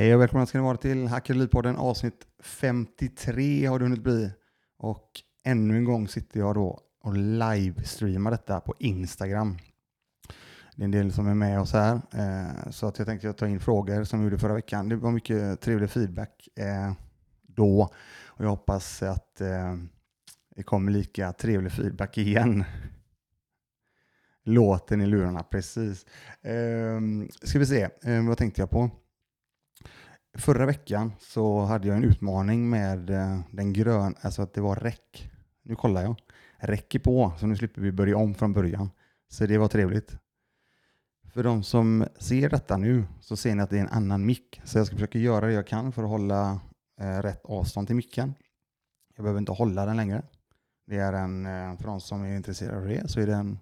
Hej och välkomna ska ni vara till Hackeripodden avsnitt 53 har det hunnit bli. Och ännu en gång sitter jag då och livestreamar detta på Instagram. Det är en del som är med oss här, eh, så att jag tänkte ta in frågor som vi gjorde förra veckan. Det var mycket trevlig feedback eh, då och jag hoppas att eh, det kommer lika trevlig feedback igen. Låten i lurarna, precis. Ehm, ska vi se, vad tänkte jag på? Förra veckan så hade jag en utmaning med eh, den gröna, alltså att det var räck. Nu kollar jag. Räcker på, så nu slipper vi börja om från början. Så det var trevligt. För de som ser detta nu så ser ni att det är en annan mick. Så jag ska försöka göra det jag kan för att hålla eh, rätt avstånd till micken. Jag behöver inte hålla den längre. Det är en, eh, för de som är intresserade av det, så är det en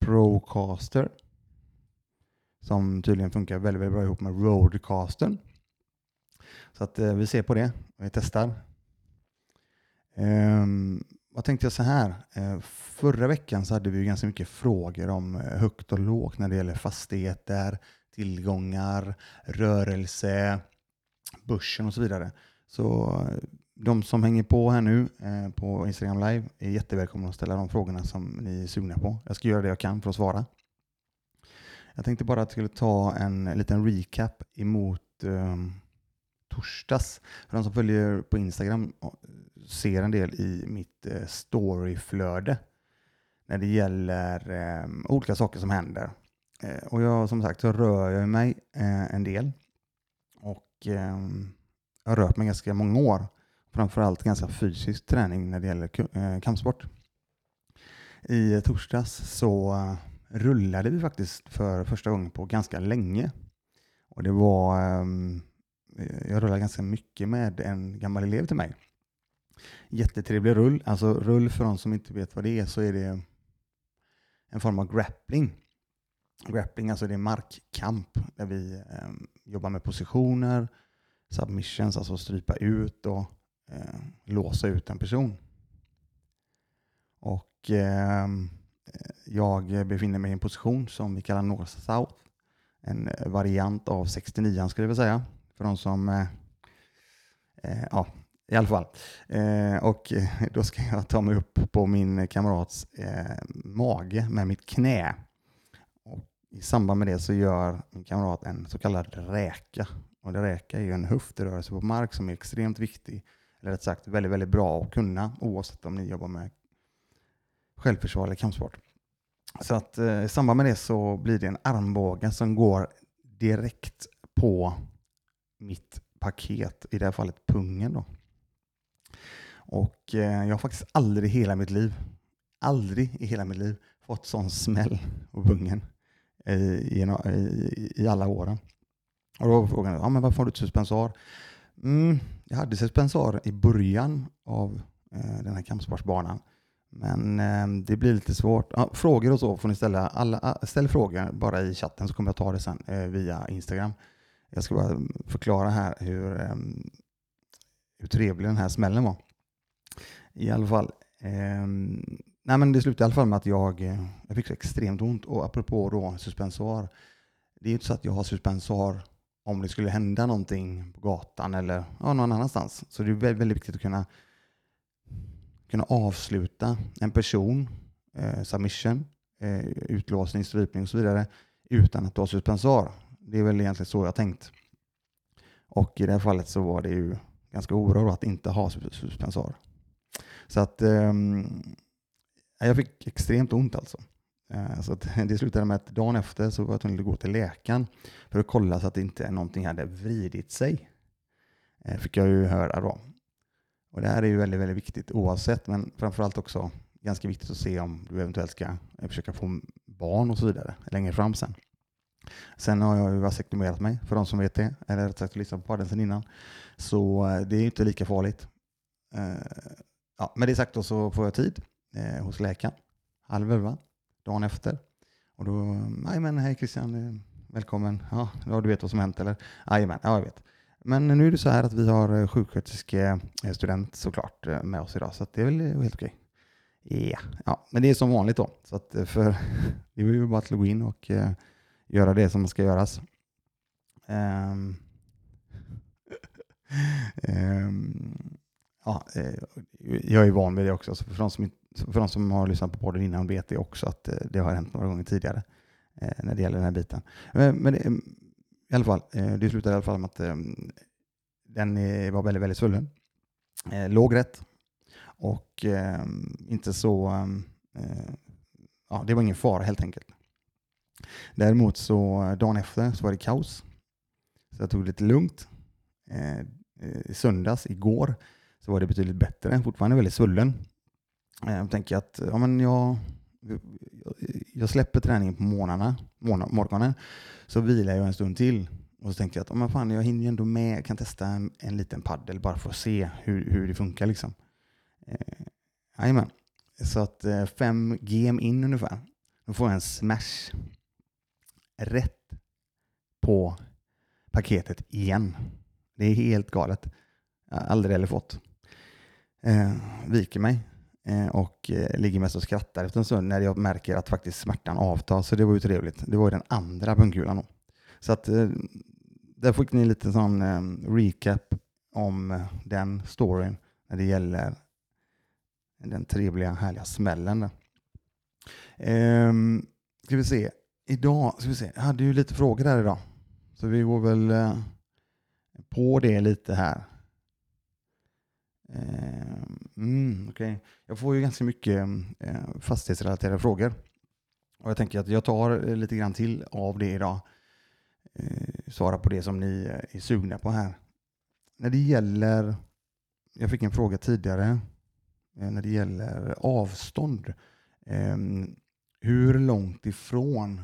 Procaster som tydligen funkar väldigt, väldigt bra ihop med Roadcastern. Så att eh, vi ser på det, vi testar. Um, vad tänkte jag så här? Eh, förra veckan så hade vi ganska mycket frågor om eh, högt och lågt när det gäller fastigheter, tillgångar, rörelse, börsen och så vidare. Så de som hänger på här nu på Instagram live är jättevälkomna att ställa de frågorna som ni är sugna på. Jag ska göra det jag kan för att svara. Jag tänkte bara att jag skulle ta en liten recap emot um, torsdags. För de som följer på Instagram ser en del i mitt eh, storyflöde när det gäller eh, olika saker som händer. Eh, och jag, som sagt så rör jag mig eh, en del och jag har rört mig ganska många år. Framförallt ganska fysisk träning när det gäller eh, kampsport. I torsdags så rullade vi faktiskt för första gången på ganska länge. Och det var ehm, jag rullar ganska mycket med en gammal elev till mig. Jättetrevlig rull. Alltså rull för de som inte vet vad det är så är det en form av grappling. Grappling, alltså det är markkamp där vi eh, jobbar med positioner, submissions, alltså strypa ut och eh, låsa ut en person. Och eh, jag befinner mig i en position som vi kallar North South. En variant av 69 skulle jag vilja säga för de som, eh, eh, ja, i alla fall. Eh, och eh, då ska jag ta mig upp på min kamrats eh, mage med mitt knä. Och I samband med det så gör min kamrat en så kallad räka. Och det räka är ju en höftrörelse på mark som är extremt viktig, eller rätt sagt väldigt, väldigt bra att kunna oavsett om ni jobbar med självförsvar eller kampsport. Så att eh, i samband med det så blir det en armbåge som går direkt på mitt paket, i det här fallet pungen. Då. Och eh, jag har faktiskt aldrig i hela mitt liv, aldrig i hela mitt liv fått sån smäll på pungen i, i, i, i alla åren. Och då var frågan, ja, men varför har du ett suspensar? Mm, jag hade suspensar i början av eh, den här kampsportsbanan. Men eh, det blir lite svårt. Ja, frågor och så får ni ställa. Alla, ställ frågor bara i chatten så kommer jag ta det sen eh, via Instagram. Jag ska bara förklara här hur, ehm, hur trevlig den här smällen var. I alla fall. Ehm, nej men det slutade i alla fall med att jag, eh, jag fick så extremt ont. Och apropå då suspensor. Det är ju inte så att jag har suspensor om det skulle hända någonting på gatan eller ja, någon annanstans. Så det är väldigt, viktigt att kunna, kunna avsluta en person, eh, submission, eh, utlåsning, strypning och så vidare utan att du har suspensor. Det är väl egentligen så jag tänkt. Och i det här fallet så var det ju ganska oroligt att inte ha suspensor. Så att eh, jag fick extremt ont alltså. Eh, så att det slutade med att dagen efter så var jag tvungen att gå till läkaren för att kolla så att inte någonting hade vridit sig. Eh, fick jag ju höra då. Och det här är ju väldigt, väldigt viktigt oavsett, men framförallt också ganska viktigt att se om du eventuellt ska eh, försöka få barn och så vidare längre fram sen. Sen har jag ju vasektomerat mig, för de som vet det, eller rätt sagt lyssnat på den sen innan. Så eh, det är inte lika farligt. Eh, ja, med det sagt då så får jag tid eh, hos läkaren, halv elva, dagen efter. Och då, men hej Christian, välkommen. Ja, du vet vad som hänt eller? Jajamän, ja jag vet. Men nu är det så här att vi har sjuksköterskestudent såklart med oss idag, så det är väl helt okej. Yeah. Ja, men det är som vanligt då. Så att för, det är ju bara att gå in och göra det som ska göras. Um, Ehm, ja, eh, jag är van vid det också. Så för, de som, för de som har lyssnat på podden innan vet det också att eh, det har hänt några gånger tidigare eh, när det gäller den här biten. Men, men det, i alla fall, det slutade i alla fall med att den var väldigt, väldigt svullen. Låg rätt och inte så... Ja, det var ingen fara helt enkelt. Däremot så eh, dagen efter så var det kaos. Så jag tog det lite lugnt. Eh, eh, I söndags, igår, så var det betydligt bättre. Fortfarande väldigt svullen. Eh, jag tänker att ja, men jag, jag släpper träningen på morgnarna, morgonen, så vilar jag en stund till. Och så tänker jag att ja, fan, jag hinner ju ändå med, jag kan testa en, en liten paddel bara för att se hur, hur det funkar. Liksom. Eh, Så att eh, fem game in ungefär, då får jag en smash rätt på paketet igen. Det är helt galet. Jag har aldrig heller fått eh, viker mig eh, och eh, ligger mest och skrattar efter en stund när jag märker att faktiskt smärtan avtar. Så det var ju trevligt. Det var ju den andra pungkulan. Så att eh, där fick ni lite sån eh, recap om eh, den storyn när det gäller den trevliga, härliga smällen. Där. Ehm, ska vi se. Idag ska vi se. Jag hade ju lite frågor här idag. Så vi går väl eh, på det lite här. Eh, mm, okay. Jag får ju ganska mycket eh, fastighetsrelaterade frågor. Och jag tänker att jag tar eh, lite grann till av det idag. Eh, svara på det som ni eh, är sugna på här. När det gäller, jag fick en fråga tidigare, eh, när det gäller avstånd. Ehm, hur långt ifrån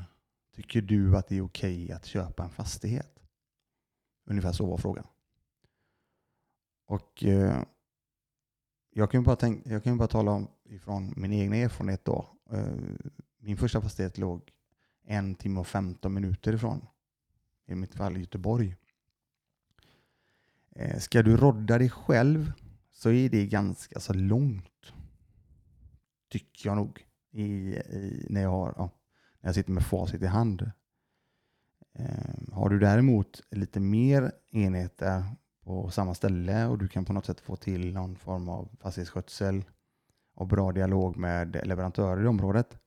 tycker du att det är okej okay att köpa en fastighet? Ungefär så var frågan. Och eh, jag kan bara, tänka, jag kan bara tala om ifrån min egen erfarenhet då. Eh, min första fastighet låg en timme och 15 minuter ifrån. I mitt fall Göteborg. Eh, ska du rodda dig själv så är det ganska så långt. Tycker jag nog. I, i, när, jag har, ja, jag sitter med facit i hand. Eh, har du däremot lite mer enheter på samma ställe och du kan på något sätt få till någon form av fastighetsskötsel och bra dialog med leverantörer i området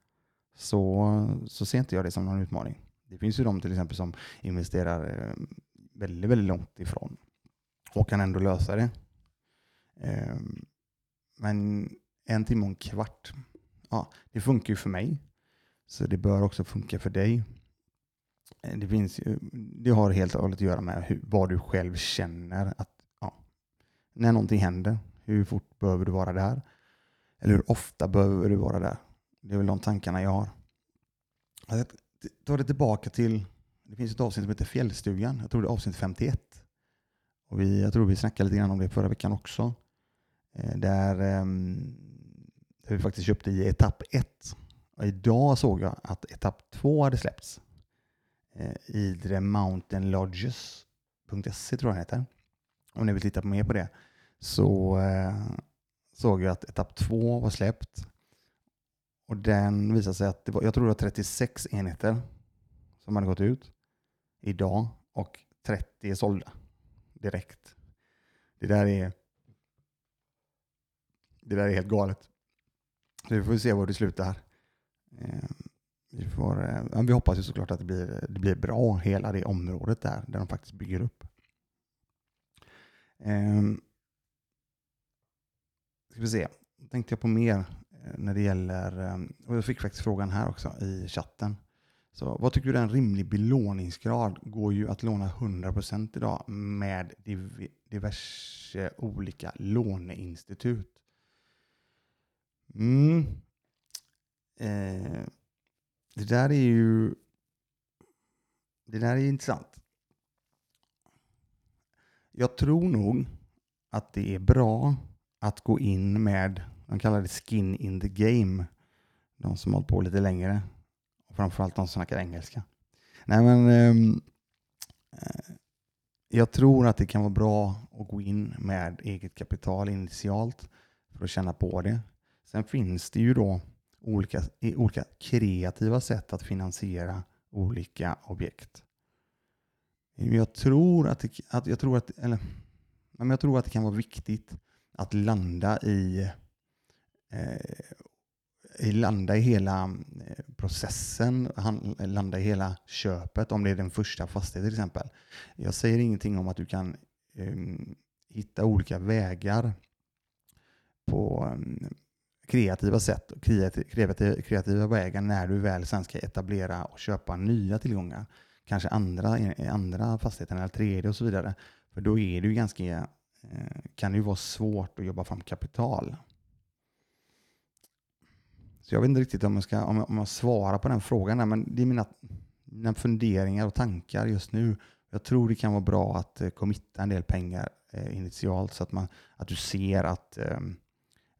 så, så ser inte jag det som någon utmaning. Det finns ju de till exempel som investerar eh, väldigt, väldigt långt ifrån och kan ändå lösa det. Ehm, men en timme och en kvart, ja, det funkar ju för mig. Så det bör också funka för dig. Eh, det, finns, det har helt och hållet att göra med hur, vad du själv känner. att ja, När någonting händer, hur fort behöver du vara där? Eller hur ofta behöver du vara där? Det är väl de tankarna jag har. Jag tar det tillbaka till, det finns ett avsnitt som heter Fjällstugan. Jag tror det är avsnitt 51. Och vi, jag tror vi snackade lite grann om det förra veckan också. Eh, där, ehm, där vi faktiskt köpte i etapp 1. Och idag såg jag att etapp två hade släppts eh, Idre Mountain Lodges.se tror jag den heter. Om ni vill titta mer på det så eh, såg jag att etapp två var släppt. Och den visade sig att det var, jag tror det var 36 enheter som hade gått ut idag och 30 är sålda direkt. Det där är det där är helt galet. Så vi får se var det slutar. Ehm, vi, får, eh, vi hoppas ju såklart att det blir, det blir bra, hela det området där, där de faktiskt bygger upp. Um, ska vi se, tänkte jag på mer eh, när det gäller, ehm, och jag fick faktiskt frågan här också i chatten. Så vad tycker du är en rimlig belåningsgrad? Går ju att låna 100% idag med diverse olika låneinstitut. Mm. Eh, det där är ju det där är intressant. Jag tror nog att det är bra att gå in med, de kallar det skin in the game, de som har hållit på lite längre. Och framförallt de som snackar engelska. Nej men, ehm, eh, jag tror att det kan vara bra att gå in med eget kapital initialt för att känna på det. Sen finns det ju då olika, olika kreativa sätt att finansiera olika objekt. Jag tror att, att, jag tror att eller, jag tror att det kan vara viktigt att landa i, eh, i landa i hela eh, processen, landa i hela köpet, om det är den första fastigheten till exempel. Jag säger ingenting om att du kan eh, hitta olika vägar på ehm, kreativa sätt och kreativa, kreativa vägar när du väl sen ska etablera och köpa nya tillgångar. Kanske andra, andra fastigheter eller tredje och så vidare. För då är det ju ganska, eh, kan det ju vara svårt att jobba fram kapital. Så jag vet inte riktigt om jag, ska, om jag, om jag svarar på den frågan, där, men det är mina, mina funderingar och tankar just nu. Jag tror det kan vara bra att eh, committa en del pengar eh, initialt så att, man, att du ser att Eh,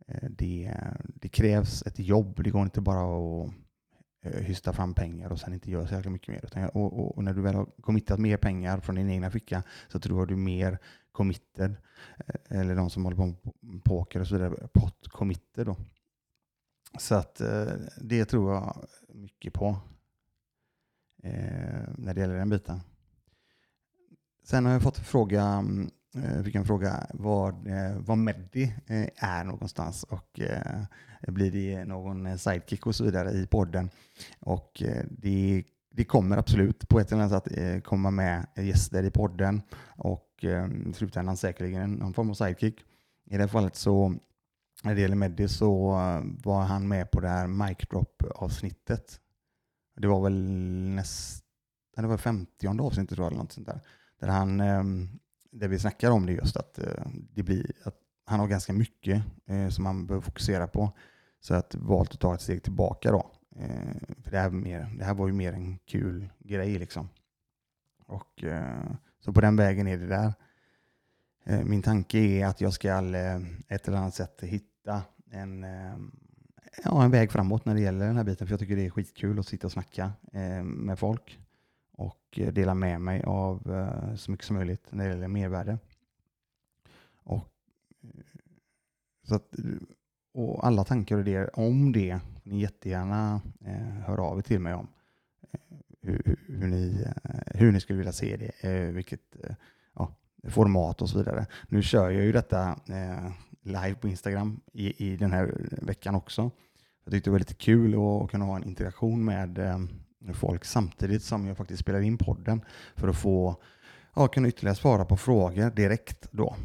Eh, det, det, krävs ett jobb. Det går inte bara att eh, hysta fram pengar och sen inte göra så jäkla mycket mer. Utan, och, och, och, när du väl har committat mer pengar från din egna ficka så tror jag du är mer committed. Eh, eller de som håller på med poker och så vidare, pot committed då. Så att det tror jag mycket på när det gäller den biten. Sen har jag fått fråga mm, jag fick en fråga var, eh, var Meddi eh, är någonstans och blir det någon sidekick och så vidare i podden. Och det, det kommer absolut på ett eller annat sätt komma med gäster i podden och i slutändan säkerligen någon form av sidekick. I det här fallet så när det gäller Meddi så var han med på det här mic drop avsnittet. Det var väl nästan det var 50 avsnittet tror jag, eller något sånt där. Där han ehm, det vi snackar om det är just att, eh, det blir, att han har ganska mycket eh, som han behöver fokusera på. Så att valt att ta ett steg tillbaka då. Eh, för det här, mer, det här var ju mer en kul grej liksom. Och, eh, så på den vägen är det där. Eh, min tanke är att jag ska eh, ett eller annat sätt hitta en, eh, ja, en väg framåt när det gäller den här biten. För jag tycker det är skitkul att sitta och snacka eh, med folk och eh, dela med mig av eh, så mycket som möjligt när det gäller mervärde. Och, eh, så att, och alla tankar och idéer om det får ni jättegärna eh, höra av er till mig om. hur, hur, ni, hur ni skulle vilja se det, vilket ja, format och så vidare. Nu kör jag ju detta live på Instagram i, i den här veckan också. Jag tyckte det var lite kul att kunna ha en interaktion med folk samtidigt som jag faktiskt spelar in podden för att få ja, kunna ytterligare svara på frågor direkt då.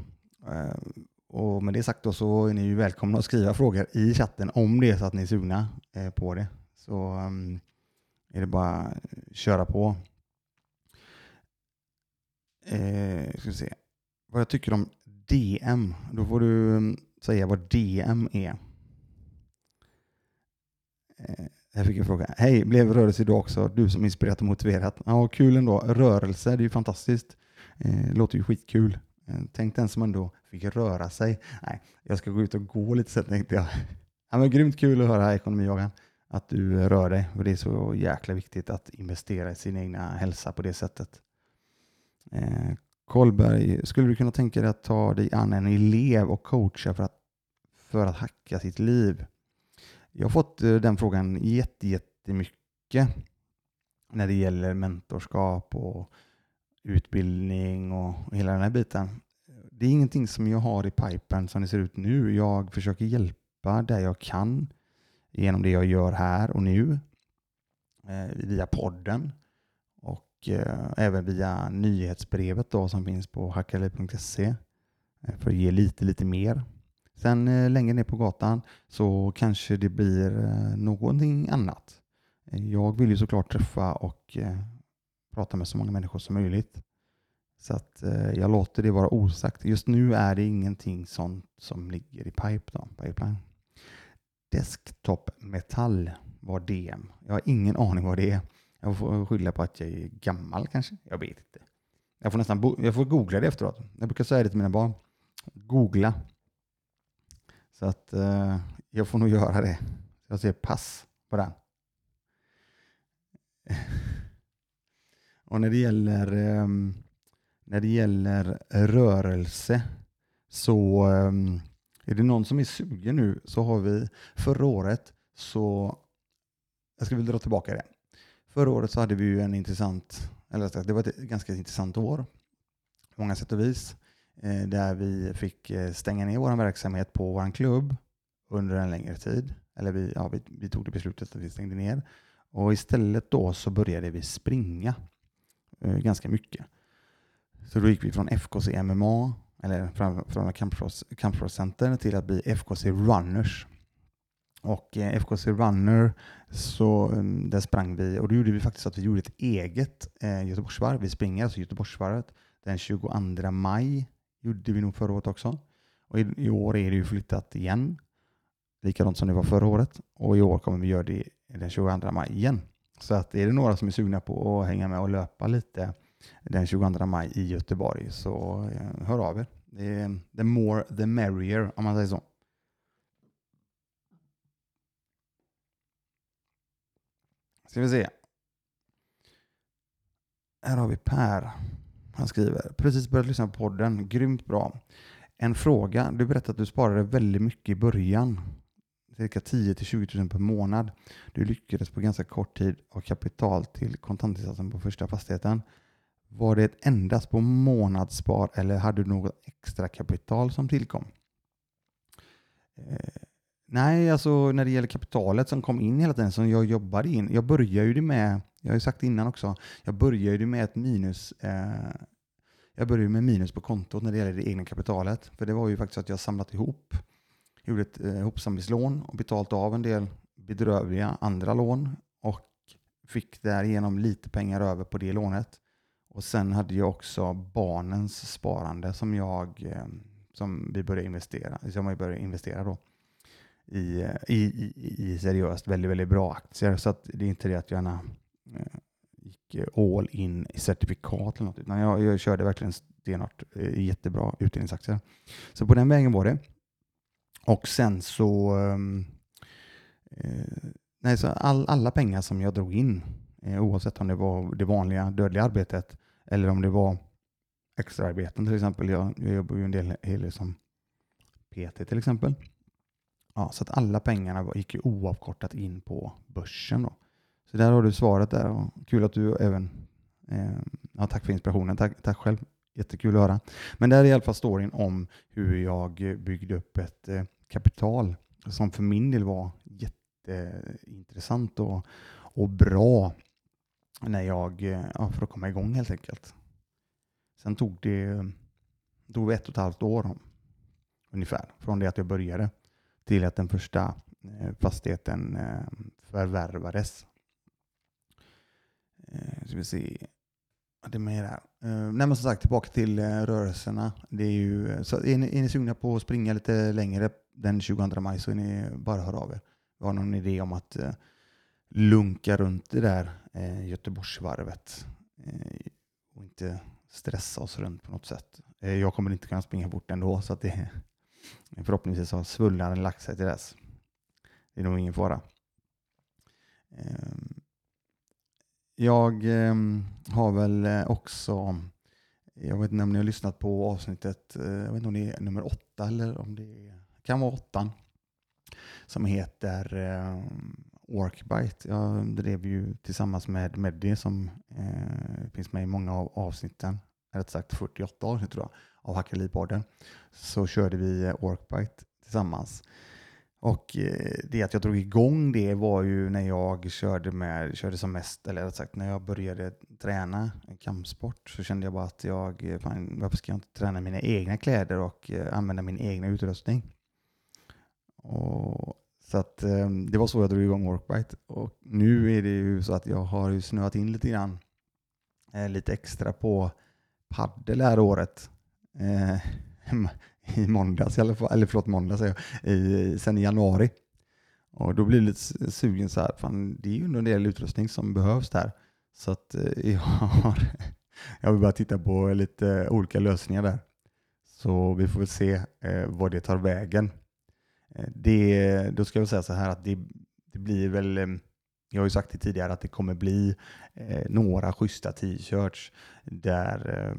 Eh, och med det sagt då så är ni ju välkomna att skriva frågor i chatten om det är så att ni är sugna eh, på det. Så eh, är det bara att köra på. Eh, ska vi se. Vad jag tycker om DM. Då får du mm, säga vad DM är. Eh, jag fick en fråga. Hej, blev rörelse idag också? Du som inspirerat och motiverat. Ja, kul ändå. Rörelse, det är ju fantastiskt. Eh, låter ju skitkul. Eh, tänk den som ändå fick röra sig. Nej, jag ska gå ut och gå lite sen tänkte jag. Ja, men grymt kul att höra ekonomijagan. Att du rör dig. Och det är så jäkla viktigt att investera i sin egna hälsa på det sättet. Eh, Kolberg, skulle du kunna tänka dig att ta dig an en elev och coacha för att, för att hacka sitt liv? Jag har fått eh, den frågan jättemycket när det gäller mentorskap och utbildning och hela den här biten. Det är ingenting som jag har i pipen som det ser ut nu. Jag försöker hjälpa där jag kan genom det jag gör här och nu eh, via podden och eh, även via nyhetsbrevet då, som finns på hackali.se för att ge lite, lite mer Sen eh, längre ner på gatan så kanske det blir eh, någonting annat. Eh, jag vill ju såklart träffa och eh, prata med så många människor som möjligt. Så att eh, jag låter det vara osagt. Just nu är det ingenting sånt som ligger i pipe då, pipeline. Desktop Metall var DM. Jag har ingen aning vad det är. Jag får skylla på att jag är gammal kanske. Jag vet inte. Jag får nästan jag får googla det efteråt. Jag brukar säga det till mina barn. Googla så att eh, jag får nog göra det. Jag säger pass på den. Och när det gäller, eh, när det gäller rörelse så eh, är det någon som är sugen nu så har vi förra året så, jag ska väl dra tillbaka det. Förra året så hade vi ju en intressant, eller det var ett ganska intressant år. På många sätt och vis. Eh, där vi fick eh, stänga ner vår verksamhet på vår klubb under en längre tid. Eller vi, ja, vi, vi tog det beslutet att vi stängde ner. Och istället då så började vi springa eh, ganska mycket. Så då gick vi från FKC MMA, eller från, från Center, till att bli FKC Runners. Och eh, FKC Runner, så, um, där sprang vi och då gjorde vi faktiskt att vi gjorde ett eget eh, Göteborgsvarv. Vi springer alltså Göteborgsvarvet den 22 maj, gjorde vi nog förra året också. Och i, i år är det ju flyttat igen, likadant som det var förra året. Och i år kommer vi göra det den 22 maj igen. Så att är det några som är sugna på att hänga med och löpa lite den 22 maj i Göteborg så eh, hör av er. The more the merrier om man säger så. Ska vi se. Här har vi Per. Han skriver, precis börjat lyssna på podden, grymt bra. En fråga, du berättade att du sparade väldigt mycket i början, cirka 10 20 000 per månad. Du lyckades på ganska kort tid ha kapital till kontantinsatsen på första fastigheten. Var det endast på månadsspar eller hade du något extra kapital som tillkom? Eh, Nej, alltså när det gäller kapitalet som kom in hela tiden, som jag jobbade in. Jag började ju med, jag har ju sagt innan också, jag började ju med ett minus. Eh, jag började med minus på kontot när det gäller det egna kapitalet. För det var ju faktiskt att jag samlat ihop, gjorde ett eh, hopsamlingslån och betalt av en del bedrövliga andra lån och fick därigenom lite pengar över på det lånet. Och sen hade jag också barnens sparande som jag eh, som vi började investera, som jag började investera då i, i, i, seriöst väldigt, väldigt bra aktier. Så att det är inte det att jag gärna eh, gick all in i certifikat eller något, utan jag, jag körde verkligen stenhårt i jättebra utdelningsaktier. Så på den vägen var det. Och sen så, ehm, eh, nej, så all, alla pengar som jag drog in, eh, oavsett om det var det vanliga dödliga arbetet eller om det var extraarbeten till exempel. Jag, jag jobbar ju en del, del som PT till exempel. Ja, så att alla pengarna gick ju oavkortat in på börsen. Då. Så där har du svaret där. Och kul att du även... Eh, ja, tack för inspirationen. Tack, tack själv. Jättekul att höra. Men där är i alla fall storyn om hur jag byggde upp ett eh, kapital som för min del var jätteintressant och, och bra när jag, eh, ja, för att komma igång helt enkelt. Sen tog det tog ett och ett halvt år ungefär från det att jag började till att den första eh, fastigheten eh, förvärvades. Eh, ska vi se. Det är mer här. Nej, men som sagt, tillbaka till rörelserna. Det är ju, så är, ni, är ni sugna på att springa lite längre den 22 maj så är ni bara hör av er. Jag har någon idé om att lunka runt det där Göteborgsvarvet och inte stressa oss runt på något sätt. Jag kommer inte kunna springa bort ändå så att det förhoppningsvis har svullnaden lagt sig till dess. Det är nog ingen fara. Ehm, jag ehm, har väl eh, också, jag vet inte om ni har lyssnat på avsnittet, eh, jag vet inte om det är nummer åtta eller om det kan vara åttan, som heter eh, Orkbite. Jag drev ju tillsammans med Meddy som finns med i många av avsnitten, rätt sagt 48 avsnitt tror jag, av Hackeripodden. Så körde vi eh, orkbite tillsammans. Och eh, det att jag drog igång det var ju när jag körde, med, körde som mest, eller rätt sagt när jag började träna kampsport så kände jag bara att jag, eh, fan, varför ska jag inte träna mina egna kläder och använda min egna utrustning? Och så att, det var så jag drog igång Workbite. Och nu är det ju så att jag har ju snöat in lite grann, lite extra på paddel det här året. Eh, I måndags, eller förlåt måndags säger jag, i, sen i januari. Och då blir jag lite sugen så här, fan, det är ju en del utrustning som behövs där. Så att eh, jag har, jag vill bara titta på lite olika lösningar där. Så vi får väl se eh, vad det tar vägen. Eh, det, då ska jag säga så här att det, det blir väl, eh, jag har ju sagt det tidigare att det kommer bli eh, några schyssta t-shirts där eh,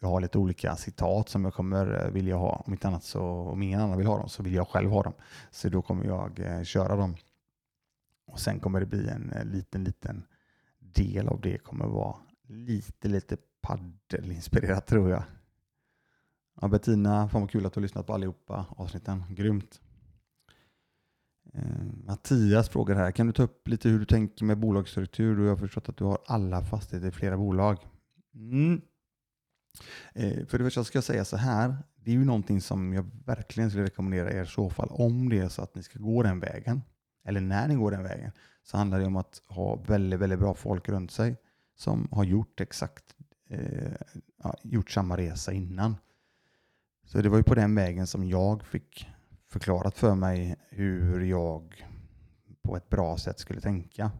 jag har lite olika citat som jag kommer eh, vilja ha. Om inte annat så, om ingen annan vill ha dem så vill jag själv ha dem. Så då kommer jag eh, köra dem. Och sen kommer det bli en eh, liten, liten del av det kommer vara lite, lite paddelinspirerat tror jag. Ja, Bettina, fan vad kul att du har lyssnat på allihopa avsnitten. Grymt. Eh, Mattias frågar här, kan du ta upp lite hur du tänker med bolagsstruktur? Du har förstått att du har alla fastigheter i flera bolag. Mm. Eh, för det första ska jag säga så här, det är ju någonting som jag verkligen skulle rekommendera er i så fall, om det är så att ni ska gå den vägen, eller när ni går den vägen, så handlar det om att ha väldigt, väldigt bra folk runt sig som har gjort exakt eh, ja, gjort samma resa innan. Så det var ju på den vägen som jag fick förklarat för mig hur jag på ett bra sätt skulle tänka.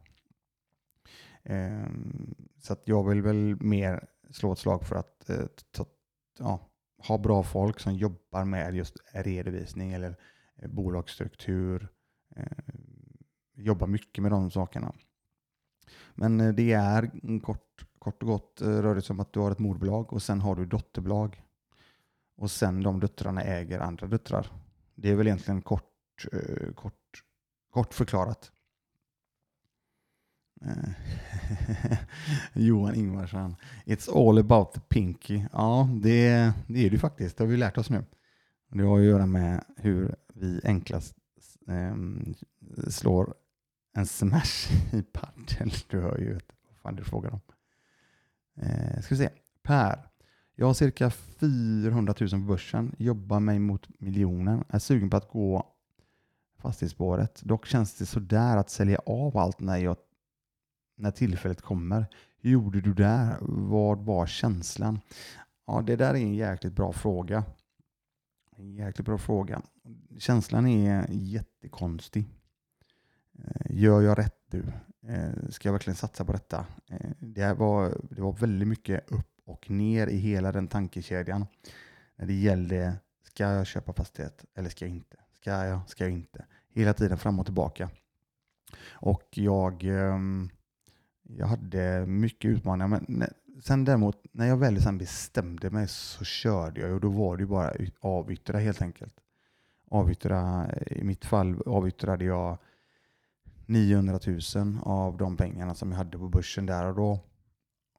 Eh, så att jag vill väl mer slå ett slag för att eh, ta, ja, ha bra folk som jobbar med just redovisning eller eh, bolagsstruktur. Eh, jobbar mycket med de sakerna. Men eh, det är kort, kort och gott eh, rör det sig om att du har ett moderbolag och sen har du dotterbolag. Och sen de döttrarna äger andra döttrar. Det är väl egentligen kort, eh, kort, kort förklarat. Eh, Johan Ingvarsson. It's all about the pinky. Ja, det, det är det faktiskt. Det har vi lärt oss nu. Det har att göra med hur vi enklast eh, slår en smash i padel. Du hör ju vad fan du frågar om. Eh, ska vi se. Per. Jag har cirka 400 000 på börsen, jobbar mig mot miljonen, är sugen på att gå fastighetsspåret. Dock känns det sådär att sälja av allt när, jag, när tillfället kommer. Hur gjorde du där? Vad var känslan? Ja, det där är en jäkligt bra fråga. En jäkligt bra fråga. Känslan är jättekonstig. Eh, gör jag rätt nu? Eh, ska jag verkligen satsa på detta? Eh, det var, det var väldigt mycket upp och ner i hela den tankekedjan. När det gällde, ska jag köpa fastighet eller ska jag inte? Ska jag, ska jag inte? Hela tiden fram och tillbaka. Och jag, ehm, jag hade mycket utmaningar. Men sen däremot, när jag väl sen bestämde mig så körde jag och då var det bara avyttra helt enkelt. Avyttra, i mitt fall avyttrade jag 900 000 av de pengarna som jag hade på börsen där och då.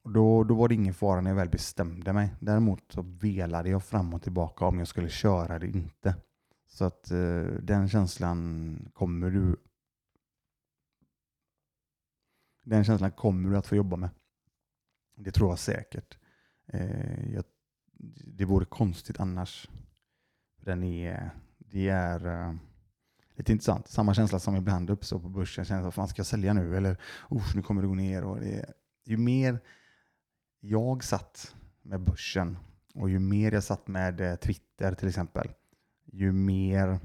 Då, då var det ingen fara när jag väl bestämde mig. Däremot så velade jag fram och tillbaka om jag skulle köra eller inte. Så att eh, den känslan kommer du den känslan kommer du att få jobba med. Det tror jag säkert. Eh, jag, det vore konstigt annars. Den är, det är uh, lite intressant. Samma känsla som ibland uppstår på börsen. Känns att fan ska jag sälja nu? Eller nu kommer det gå ner. Och det, ju mer jag satt med börsen och ju mer jag satt med eh, Twitter till exempel, ju mer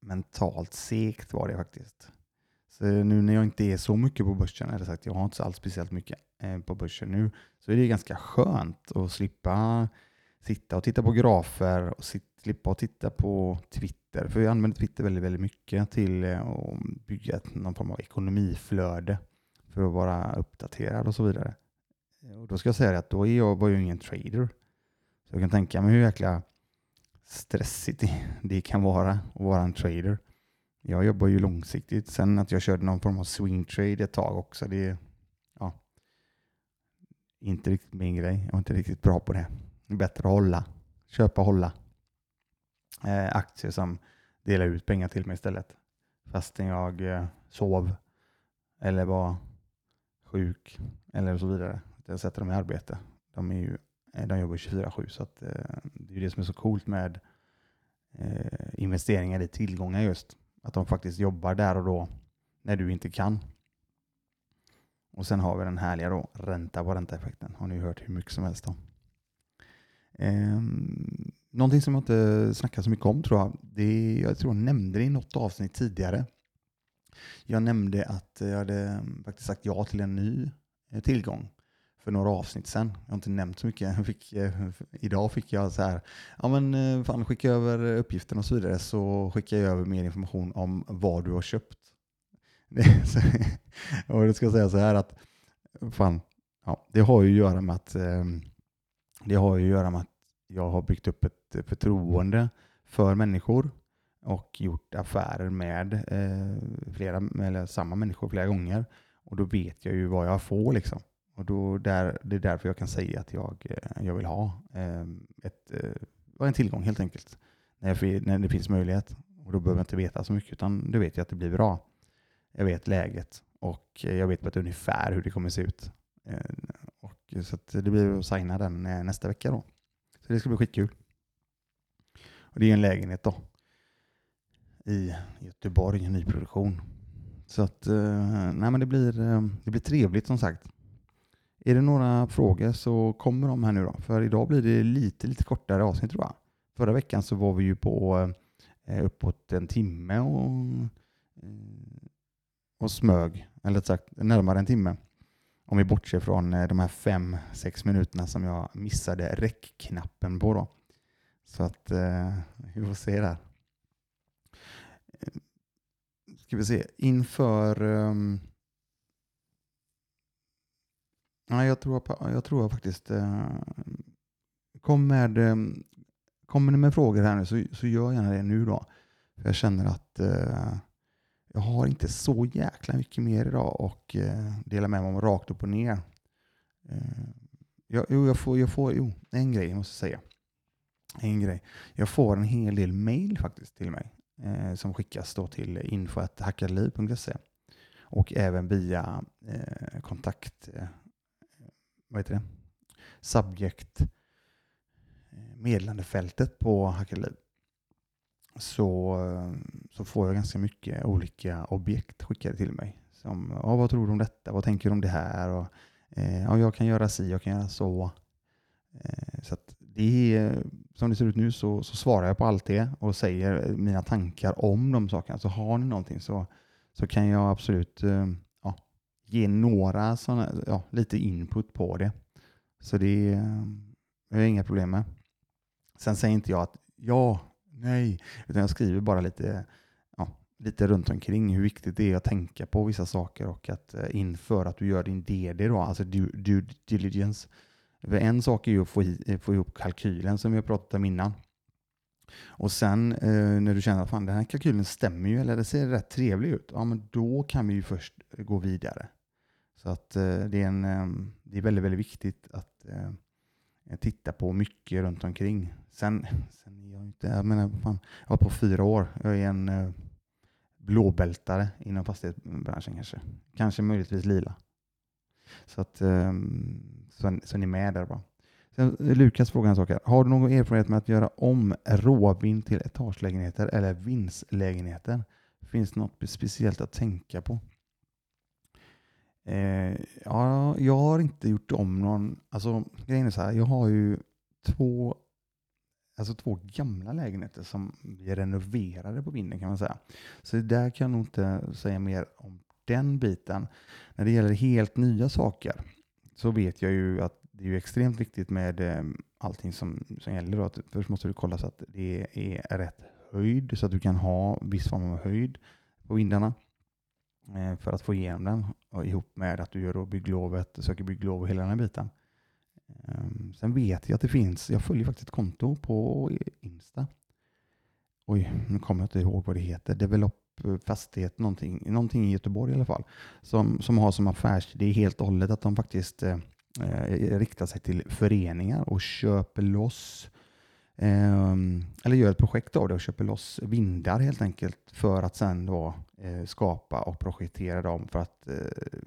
mentalt segt var det faktiskt. Eh, nu när jag inte är så mycket på börsen, eller sagt jag har inte alls speciellt mycket eh, på börsen nu, så är det ganska skönt att slippa sitta och titta på grafer och slippa och titta på Twitter. För jag använder Twitter väldigt, väldigt mycket till eh, att bygga någon form av ekonomiflöde för att vara uppdaterad och så vidare. Och då ska jag säga att då är jag, var jag ingen trader. Så jag kan tänka mig hur jäkla stressigt det kan vara att vara en trader. Jag jobbar ju långsiktigt. Sen att jag körde någon form av swing trade ett tag också, det är ja, inte riktigt min grej. Jag är inte riktigt bra på det. Det är bättre att hålla, köpa och hålla eh, aktier som delar ut pengar till mig istället. Fastän jag eh, sov eller var sjuk eller så vidare jag sätter dem i arbete. De, är ju, eh, de jobbar 24-7 så att, eh, det är det som är så coolt med eh, investeringar i tillgångar just. Att de faktiskt jobbar där och då när du inte kan. Och sen har vi den härliga då, ränta på ränta-effekten. Har ni hört hur mycket som helst om. Eh, någonting som jag inte snackar så mycket om tror jag, det jag tror jag nämnde det i något avsnitt tidigare. Jag nämnde att jag hade mm, faktiskt sagt ja till en ny eh, tillgång för några avsnitt sedan. Jag har inte nämnt så mycket. Fick, eh, idag fick jag så här, ja men eh, fan skicka över uppgiften och så vidare så skickar jag över mer information om vad du har köpt. och det ska säga så här att fan, ja, det har ju att göra med att ehm, det har ju att göra med att jag har byggt upp ett förtroende för människor och gjort affärer med eh, flera, eller samma människor flera gånger. Och då vet jag ju vad jag får liksom. Och då där, det är därför jag kan säga att jag, eh, jag vill ha ehm, ett, eh, en tillgång helt enkelt. När, när det finns möjlighet. Och då behöver jag inte veta så mycket utan då vet jag att det blir bra. Jag vet läget och eh, jag vet på ett ungefär hur det kommer se ut. Och, så det blir att signa den nästa vecka då. Så det ska bli skitkul. Och det är en lägenhet då i Göteborg, en nyproduktion. Så att, nej men det blir, det blir trevligt som sagt. Är det några frågor så kommer de här nu då. För idag blir det lite, lite kortare avsnitt tror jag. Förra veckan så var vi ju på eh, uppåt en timme och, eh, och smög. Eller sagt närmare en timme. Om vi bortser från eh, de här fem, sex minuterna som jag missade räckknappen på då. Så att eh, vi får se där. Eh, ska vi se, inför um, Ja, jag, tror, jag tror faktiskt... Eh, kom med, eh, kommer ni med frågor här nu så, så gör gärna det nu då. För jag känner att eh, jag har inte så jäkla mycket mer idag och eh, dela med mig om rakt upp och ner. Eh, jag, jo, jag får, jag får, jo, en grej jag måste säga. En grej. Jag får en hel del mail faktiskt till mig eh, som skickas då till info.hackarliv.se och även via eh, kontakt eh, vad heter det? subject-meddelandefältet eh, på Hackerliv så, eh, så får jag ganska mycket olika objekt skickade till mig. Som, ja, vad tror du om detta? Vad tänker du om det här? Och, eh, ja, jag kan göra si, jag kan göra så. Eh, så det är, som det ser ut nu så, så, svarar jag på allt det och säger mina tankar om de sakerna. Så har ni någonting så, så kan jag absolut eh, ge några sådana, ja, lite input på det. Så det är jag inga problem med. Sen säger inte jag att ja, nej, utan jag skriver bara lite, ja, lite runt omkring hur viktigt det är att tänka på vissa saker och att eh, inför att du gör din DD, då, alltså due, due diligence. För en sak är ju att få, eh, få ihop kalkylen som vi har pratat om innan. Och sen eh, när du känner att fan, den här kalkylen stämmer ju, eller det ser rätt trevlig ut, ja, men då kan vi ju först gå vidare. Så att eh, det, är en, ehm, det är väldigt, väldigt viktigt att eh, titta på mycket runt omkring. Sen, sen är jag inte, jag menar, fan, jag har på fyra år. Jag är en eh, blåbältare inom fastighetsbranschen kanske. Kanske möjligtvis lila. Så att ehm, så, så ni är med där bara. Sen, Lukas frågar en sak här. Har du någon erfarenhet med att göra om råvin till etagelägenheter eller vindslägenheter? Finns det något speciellt att tänka på? Eh, ja, jag har inte gjort om någon, alltså grejen är så här, jag har ju två, alltså två gamla lägenheter som vi renoverade på vinden kan man säga. Så där kan jag nog inte säga mer om den biten. När det gäller helt nya saker så vet jag ju att det är extremt viktigt med eh, allting som, som gäller. Då. Först måste du kolla så att det är rätt höjd så att du kan ha viss form av höjd på vindarna. Eh, för att få igenom den och ihop med att du gör bygglovet, söker bygglov och hela den här biten. Ehm, sen vet jag att det finns, jag följer faktiskt ett konto på Insta. Oj, nu kommer jag inte ihåg vad det heter. Develop eh, fastighet, någonting, någonting i Göteborg i alla fall. Som, som har som affärsidé helt och hållet att de faktiskt eh, eh, riktar sig till föreningar och köper loss Ehm, eller gör ett projekt av det och köper loss vindar helt enkelt för att sen då eh, skapa och projektera dem för att eh,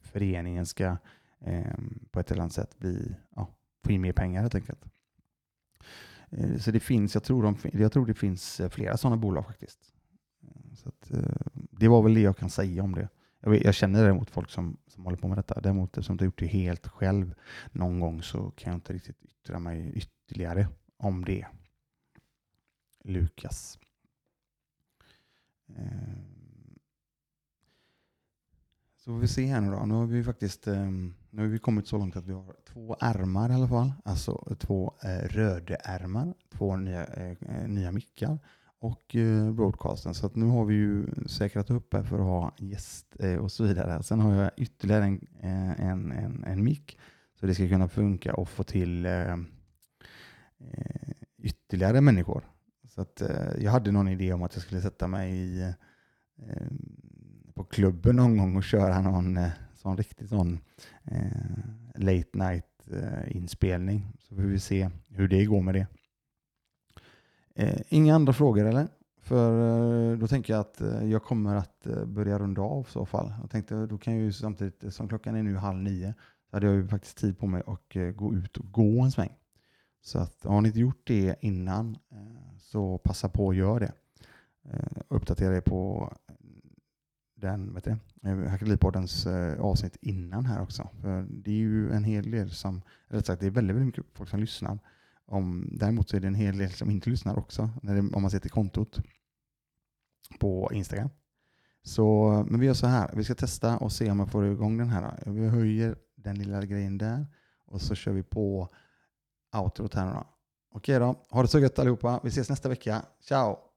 föreningen ska ehm, på ett eller annat sätt bli, ja, få in mer pengar helt enkelt. Eh, så det finns, jag tror, de, jag tror det finns flera sådana bolag faktiskt. Så att, det var väl det jag kan säga om det. Jag, jag känner däremot folk som, som håller på med detta. Däremot eftersom har gjort det helt själv någon gång så kan jag inte riktigt yttra mig ytterligare om det. Lukas. Eh, så får vi se här nu då. Nu har vi faktiskt eh, nu har vi kommit så långt att vi har två ärmar i alla fall. Alltså två eh, rödärmar, två nya, eh, nya mickar och eh, broadcasten. Så att nu har vi ju säkrat upp här för att ha gäst eh, och så vidare. Sen har jag ytterligare en, eh, en, en, en mick så det ska kunna funka och få till ytterligare människor. Så att, jag hade någon idé om att jag skulle sätta mig i, på klubben någon gång och köra någon sån riktig sån late night-inspelning, Så får vi se hur det går med det. Eh, inga andra frågor eller? För eh, då tänker jag att eh, jag kommer att eh, börja runda av i så fall. Jag tänkte då kan jag ju samtidigt, som klockan är nu halv nio, så hade jag ju faktiskt tid på mig att eh, gå ut och gå en sväng. Så att har ni inte gjort det innan eh, så passa på att göra det. Eh, uppdatera er på den, vet du, Hackerlipoddens avsnitt innan här också. För det är ju en hel del som, rätt sagt det är väldigt, väldigt mycket folk som lyssnar. Om, däremot så är det en hel del som inte lyssnar också, när det, om man ser till kontot på Instagram. Så, men vi gör så här, vi ska testa och se om jag får igång den här. Vi höjer den lilla grejen där och så kör vi på outrot här nu Okej då, ha det så gött allihopa. Vi ses nästa vecka. Ciao!